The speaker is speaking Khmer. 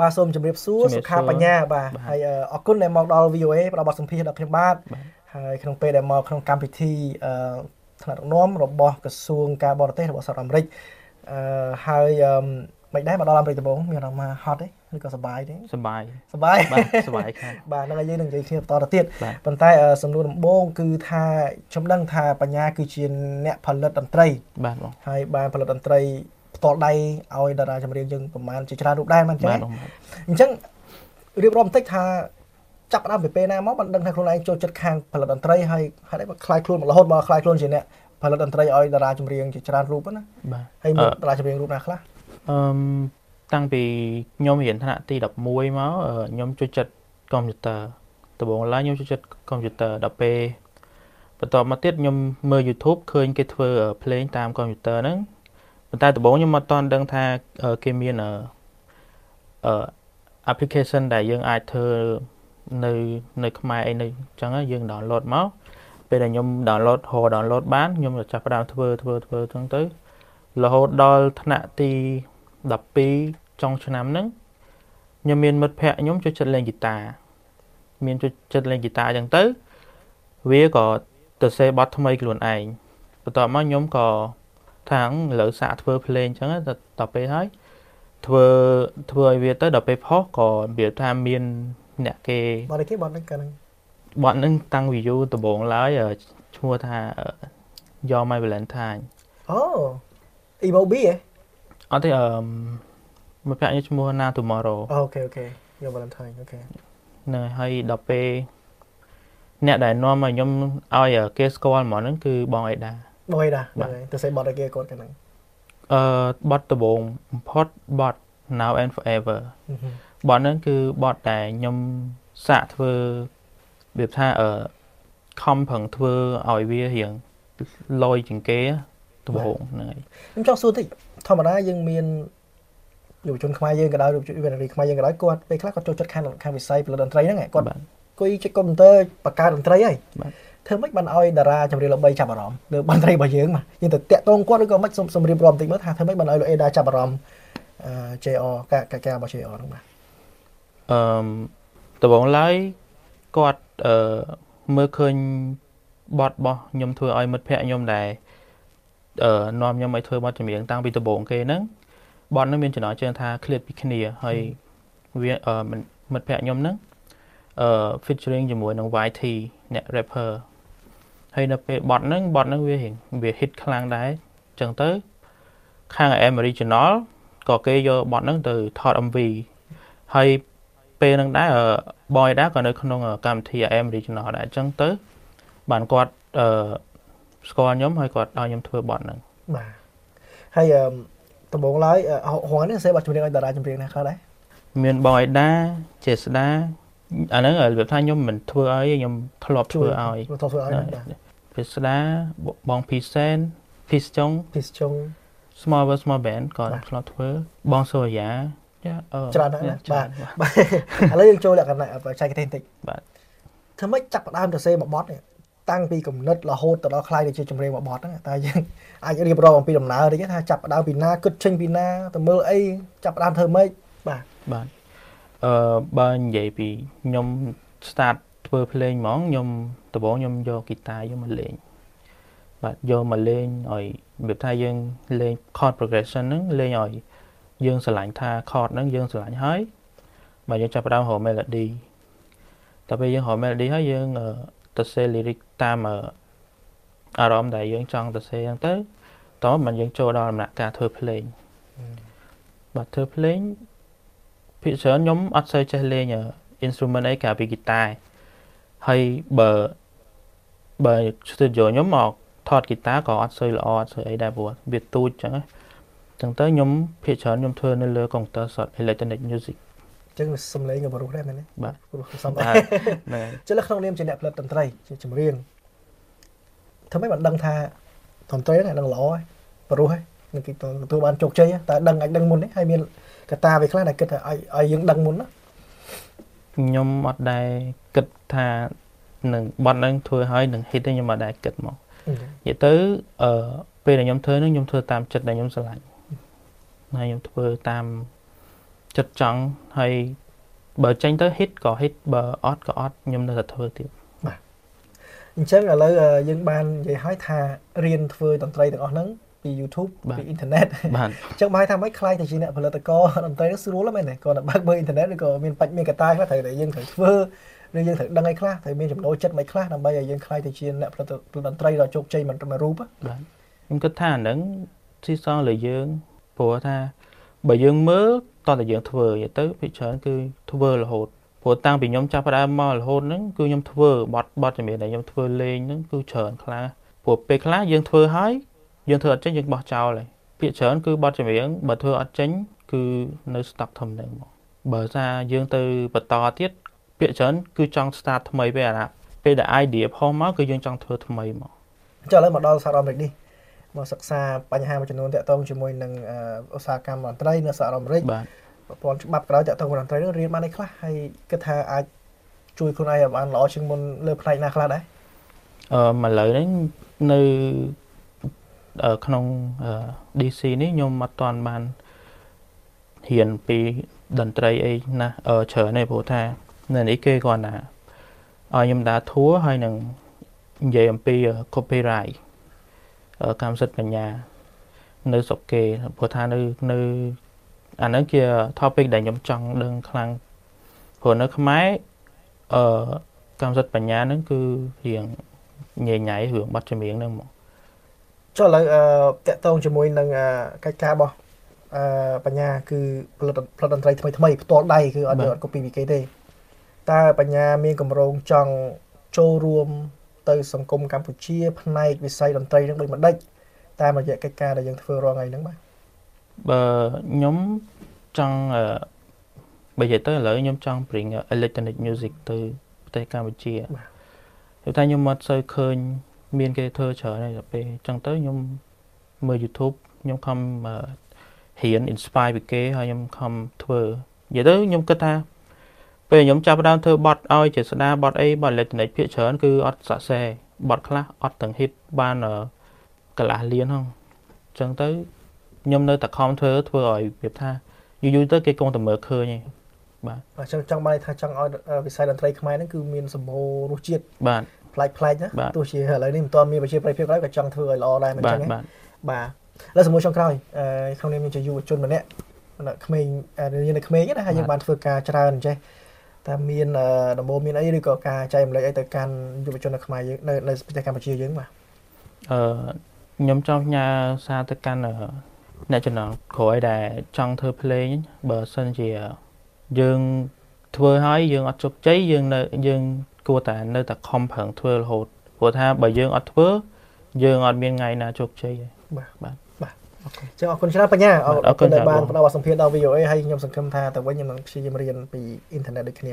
បាទសូមជម្រាបសួរសុខាបញ្ញាបាទហើយអរគុណដែលមកដល់ VOA ផ្ដល់បទសម្ភាសន៍ដល់ខ្ញុំបាទហើយក្នុងពេលដែលមកក្នុងកម្មវិធីអឺថ្នាក់ដឹកនាំរបស់ក្រសួងការបរទេសរបស់សហរដ្ឋអាមេរិកអឺហើយមិនដែរមកដល់អាមេរិកដំបូងមានអារម្មណ៍ហត់ទេឬក៏សប្បាយទេសប្បាយសប្បាយបាទសប្បាយខាងបាទហ្នឹងហើយយើងនឹងនិយាយគ្នាបន្តទៅទៀតប៉ុន្តែសំណួរដំបូងគឺថាខ្ញុំដឹងថាបញ្ញាគឺជាអ្នកផលិតតន្ត្រីបាទបងហើយបានផលិតតន្ត្រី ផ្ទាល់ដៃឲ្យតារាចម្រៀងយើងប្រហែលជាច្រើនរូបដែរមិនអញ្ចឹងអញ្ចឹងរៀបរាប់បន្តិចថាចាប់ដើមពីពេលណាមកបានដឹងថាខ្លួនឯងចូលចិត្តខាងផលិតតន្ត្រីហើយហេតុអីមកខ្លាយខ្លួនមករហូតមកខ្លាយខ្លួនជាអ្នកផលិតតន្ត្រីឲ្យតារាចម្រៀងជាច្រើនរូបណាបាទហើយមានតារាចម្រៀងរូបណាខ្លះអឺតាំងពីខ្ញុំរៀនថ្នាក់ទី11មកខ្ញុំចូលចិត្តកុំព្យូទ័រដំបូងឡើយខ្ញុំចូលចិត្តកុំព្យូទ័រដល់ពេលបន្ទាប់មកទៀតខ្ញុំមើល YouTube ឃើញគេធ្វើភ្លេងតាមកុំព្យូទ័រហ្នឹង ប៉ុន្តែដំបូងខ្ញុំមិនទាន់ដឹងថាគេមានអឺ application ដែលយើងអាចធ្វើនៅនៅខ្មែរអីនៅអញ្ចឹងយើង download មកពេលដែលខ្ញុំ download រ download បានខ្ញុំចាប់ផ្ដើមធ្វើធ្វើធ្វើអញ្ចឹងទៅរហូតដល់ថ្នាក់ទី12ចុងឆ្នាំហ្នឹងខ្ញុំមានមិត្តភ័ក្ដិខ្ញុំចូលចិត្តលេងហ្គីតាមានចូលចិត្តលេងហ្គីតាអញ្ចឹងទៅ វាក៏ទៅសេបទថ្មីខ្លួនឯងបន្ទាប់មកខ្ញុំក៏ ថាងលើសាកធ្វើភ្លេងអញ្ចឹងដល់ពេលហើយធ្វើធ្វើឲ្យវាទៅដល់ពេលផុសក៏វាថាមានអ្នកគេបត់គេបត់ហ្នឹងកាលហ្នឹងបត់ហ្នឹងតាំង view ដំបូងឡើយឈ្មោះថា Your My Valentine អូ Emobi ហ៎អត់ទេអឺមកប្រាក់នេះឈ្មោះ Na Tomorrow អូខេអូខេ Your Valentine អូខេហ្នឹងហើយដល់ពេលអ្នកដែលនាំឲ្យខ្ញុំឲ្យគេស្គាល់ហ្មងហ្នឹងគឺបងអេដា បងអេដាហ្នឹងហើយទៅសេបត់ឲ្យគេគាត់ហ្នឹងអឺបត់ដំបូងបំផុតបត់ Now and Forever បត់ហ្នឹងគឺបត់ដែលខ្ញុំសាកធ្វើវាថាអឺខំប្រឹងធ្វើឲ្យវារៀងលយជាងគេដំបូងហ្នឹងហើយខ្ញុំចង់សួរតិចធម្មតាយើងមានយុវជនខ្មែរយើងក៏ដោយយុវជនខ្មែរយើងក៏ដោយគាត់ពេលខ្លះគាត់ចូលចិត្តខាងខាងវិស័យផលិតតន្ត្រីហ្នឹងគាត់គួយជិះកុំព្យូទ័របង្កើតតន្ត្រីហើយ ធ្វើម៉េចបានឲ្យតារាចម្រៀងល្បីចាប់អារម្មណ៍លើតន្ត្រីរបស់យើងមកយើងទៅតាក់ទងគាត់ឬក៏មិនសូមរៀបរាប់បន្តិចមើលថាធ្វើម៉េចបានឲ្យលោកអេដាចាប់អារម្មណ៍អឺ JR ការការរបស់ JR ហ្នឹងបាទអឺដំបូងឡើយគាត់អឺមើលឃើញបទរបស់ខ្ញុំធ្វើឲ្យមិត្តភ័ក្តិខ្ញុំដែរអឺនាំខ្ញុំឲ្យធ្វើបទចម្រៀងតាំងពីដំបូងគេហ្នឹងបទហ្នឹងមានចំណងជើងថាឃ្លាតពីគ្នាហើយវាអឺមិត្តភ័ក្តិខ្ញុំហ្នឹងអឺ featuring ជាមួយនឹង YT អ្នក rapper ហើយនៅពេលបទហ្នឹងបទហ្នឹងវាវា hit ខ្លាំងដែរអញ្ចឹងទៅខាង AM Original ក៏គេយកបទហ្នឹងទៅថត MV ហើយពេលហ្នឹងដែរបងឯដែរក៏នៅក្នុងកម្មវិធី AM Regional ដែរអញ្ចឹងទៅ បានគាត់អឺស្គាល់ខ្ញុំហើយគាត់ឲ្យខ្ញុំធ្វើបទហ្នឹងបាទហើយដំបូងឡើយហងនេះសេបទចម្រៀងឲ្យតារាចម្រៀងណាខ្លះដែរមានបងឯដាចេស្ដា អាហ្នឹងរបៀបថាខ្ញុំមិនធ្វើឲ្យខ្ញុំធ្លាប់ធ្វើឲ្យធ្លាប់ធ្វើឲ្យចេស្ដាបងភីសែនភីសចុងភីសចុង small world small band ក៏ធ្លាប់ធ្វើបងសូរិយាចាច្រើនណាស់បាទឥឡូវយើងចូលលក្ខណៈបច្ចេកទេសបន្តិចបាទធ្វើម៉េចចាប់ផ្ដើមទៅសេមួយបទនេះតាំងពីកំណត់រហូតទៅដល់ខ្លាយទៅជាចម្រៀងមួយបទហ្នឹងតែយើងអាចរៀបរាប់អំពីដំណើរតិចថាចាប់ផ្ដើមពីណាគិតចេញពីណាទៅមើលអីចាប់ផ្ដើមធ្វើម៉េចបាទបាទ អឺបើនិយាយពីខ្ញុំ start ធ្វើភ្លេងហ្មងខ្ញុំដំបូងខ្ញុំយកហ្គីតាយកមកលេងបាទយកមកលេងឲ្យរបៀបថាយើងលេង chord progression ហ្នឹងលេងឲ្យយើងស្រឡាញ់ថា chord ហ្នឹងយើងស្រឡាញ់ហើយបើយើងចាប់ផ្ដើមរក melody តែពេលយើងរក melody ហើយយើងទៅសេ lyric តាមអារម្មណ៍ដែលយើងចង់ទៅសេអញ្ចឹងទៅតោះមិនយើងចូលដល់ដំណាក់កាលធ្វើភ្លេងបាទធ្វើភ្លេង ភាគច្រើនខ្ញុំអត់សូវចេះលេង instrument អីកាលពីហ្គីតាហើយបើបើ studio ខ្ញុំមកថតហ្គីតាក៏អត់សូវល្អអត់សូវអីដែរព្រោះវាទូចអញ្ចឹងចឹងទៅខ្ញុំភាគច្រើនខ្ញុំធ្វើនៅលើកុំព្យូទ័រ shot electronic music ចឹងសំឡេងក៏បរុសដែរមែនទេបាទបរុសសំបាទហ្នឹងចឹងលើក្នុងនាមជាអ្នកផលិតតន្ត្រីជាចម្រៀងធ្វើម៉េចបានដឹងថាតន្ត្រីហ្នឹងនឹងល្អហើយបរុសហើយនឹង គេទទួលបានជោគជ័យតែដឹងអាចដឹងមុនទេហើយមានកត្តាវាខ្លះដែលគិតថាឲ្យឲ្យយើងដឹងមុនណាខ្ញុំអត់ដែរគិតថានឹងបត់ហ្នឹងធ្វើឲ្យនឹង hit ទេខ្ញុំអត់ដែរគិតមកនិយាយទៅអឺពេលដែលខ្ញុំធ្វើហ្នឹងខ្ញុំធ្វើតាមចិត្តដែលខ្ញុំស្រឡាញ់ហើយខ្ញុំធ្វើតាមចិត្តចង់ហើយបើចេញទៅ hit ក៏ hit បើអត់ក៏អត់ខ្ញុំនៅតែធ្វើទៀតអញ្ចឹងឥឡូវយើងបាននិយាយឲ្យថារៀនធ្វើតន្ត្រីទាំងអស់ហ្នឹង ពី YouTube ពីអ៊ីនធឺណិតបាទអញ្ចឹងបាយថាម៉េចខ្លាយទៅជាអ្នកផលិតករតន្ត្រីនោះស្រួលមែនទេគាត់តែបើកមើលអ៊ីនធឺណិតឬក៏មានបាច់មានកត្តាខ្លះត្រូវតែយើងត្រូវធ្វើឬយើងត្រូវដឹងអីខ្លះត្រូវមានចំណូលចិត្តមិនខ្លះដើម្បីឲ្យយើងខ្លាយទៅជាអ្នកផលិតតន្ត្រីដ៏ជោគជ័យមិនតែរូបបាទខ្ញុំគិតថាអាហ្នឹងស៊ីសងលើយើងព្រោះថាបើយើងមើលតោះតែយើងធ្វើទៅភាគច្រើនគឺធ្វើរហូតព្រោះតាំងពីខ្ញុំចាប់ផ្ដើមមករហូតហ្នឹងគឺខ្ញុំធ្វើបត់បត់ជំនាញដែលខ្ញុំធ្វើលេងហ្នឹងគឺច្រើនខ្លះព្រោះពេលខ្លះយើងធ្វើហើយ យើងធ្វើអត់ចេញយើងបោះចោលហើយភាគច្រើនគឺបត់ចម្រៀងបើធ្វើអត់ចេញគឺនៅ stock ធំហ្នឹងមកបើថាយើងទៅបន្តទៀតភាគច្រើនគឺចង់ start ថ្មីពេលអាពេលដែល idea ផុសមកគឺយើងចង់ធ្វើថ្មីមកចុះឥឡូវមកដល់សហរដ្ឋអាមេរិកនេះមកសិក្សាបញ្ហាមួយចំនួនតាក់ទងជាមួយនឹងឧស្សាហកម្មតន្ត្រីនៅសហរដ្ឋអាមេរិកបាទប្រព័ន្ធច្បាប់ក្រៅតាក់ទងតន្ត្រីនោះរៀនបានឯខ្លះហើយគិតថាអាចជួយខ្លួនឯងឲ្យបានល្អជាងមុនលើផ្នែកណាខ្លះដែរអឺមកលើនេះនៅ ក្នុង DC នេះខ្ញុំអត់ទាន់បានហ៊ានពីតន្ត្រីអីណាច្រើនទេព្រោះថានៅនេះគេគាត់ណាឲ្យខ្ញុំដើរធัวហើយនឹងនិយាយអំពី copyright កម្មសិទ្ធិបញ្ញា នៅស្រុកគេព្រោះថានៅនៅអាហ្នឹងជា topic ដែលខ្ញុំចង់ដឹងខ្លាំងព្រោះនៅខ្មែរអឺកម្មសិទ្ធិបញ្ញាហ្នឹងគឺរៀងញ៉ៃញ៉ៃរឿងប័ណ្ណចម្រៀងហ្នឹងមក ចុះឥឡូវអឺតកតងជាមួយនឹងកិច្ចការរបស់អឺបញ្ញាគឺផលិតផលិតតន្ត្រីថ្មីថ្មីផ្ទាល់ដៃគឺអត់យកអត់ copy ពីគេទេតើបញ្ញាមានកម្រងចង់ចូលរួមទៅសង្គមកម្ពុជា ផ្នែកវិស័យតន្ត្រីនឹងដូចមួយដេចតាមរយៈកិច្ចការដែលយើងធ្វើរាល់ថ្ងៃហ្នឹងបាទបើខ្ញុំចង់បើនិយាយទៅឥឡូវខ្ញុំចង់ bring electronic music ទៅប្រទេសកម្ពុជាបាទតែខ្ញុំអត់សូវឃើញ មានគេធ្វើច្រើនហើយដល់ពេលអញ្ចឹងទៅខ្ញុំមើល YouTube ខ្ញុំខំរៀន inspire ពីគេហើយខ្ញុំខំធ្វើនិយាយទៅខ្ញុំគិតថាពេលខ្ញុំចាប់ផ្ដើមធ្វើបត់ឲ្យជាស្ដាបត់អីបត់ electronic ភាគច្រើនគឺអត់សរសេរបត់ខ្លះអត់ទាំង hit បានកន្លះលានហ្នឹងអញ្ចឹងទៅខ្ញុំនៅតែខំធ្វើធ្វើឲ្យប្រៀបថាយូរយូរទៅគេគង់តែមើលឃើញឯងបាទអញ្ចឹងចង់បានថាចង់ឲ្យវិស័យតន្ត្រីខ្មែរហ្នឹងគឺមានសម្បូររសជាតិបាទ ប្លែកប្លែកណាទោះជាឥឡូវនេះមិនទាន់មានប្រជាប្រិយភាពឡើយក៏ចង់ធ្វើឲ្យល្អដែរមិនចឹងបាទបាទแล้วសមួយចុងក្រោយអឺក្នុងនាមជាយុវជនម្នាក់ក្មេងរៀននៅក្មេងណាហើយយើងបានធ្វើការច្រើនអញ្ចេះតើមានដំបូងមានអីឬក៏ការចែកម្លែកអីទៅកាន់យុវជននៅខ្មែរយើងនៅនៅប្រទេសកម្ពុជាយើងបាទអឺខ្ញុំចង់ផ្ញើសារទៅកាន់អ្នកចំណងក្រោយដែលចង់ធ្វើភ្លេងបើសិនជាយើងធ្វើហើយយើងអត់ជោគជ័យយើងនៅយើង គួរតែនៅតែខំប្រឹងធ្វើរហូតព្រោះថាបើយើងអត់ធ្វើយើងអត់មានថ្ងៃណាជោគជ័យទេបាទបាទបាទអរគុណចឹងអរគុណច្រើនបញ្ញាអរគុណដែលបានផ្ដល់បទសម្ភាសន៍ដល់ VOA ហើយខ្ញុំសង្ឃឹមថាទៅវិញខ្ញុំនឹងព្យាយាមរៀនពីអ៊ីនធឺណិតដូចគ្នា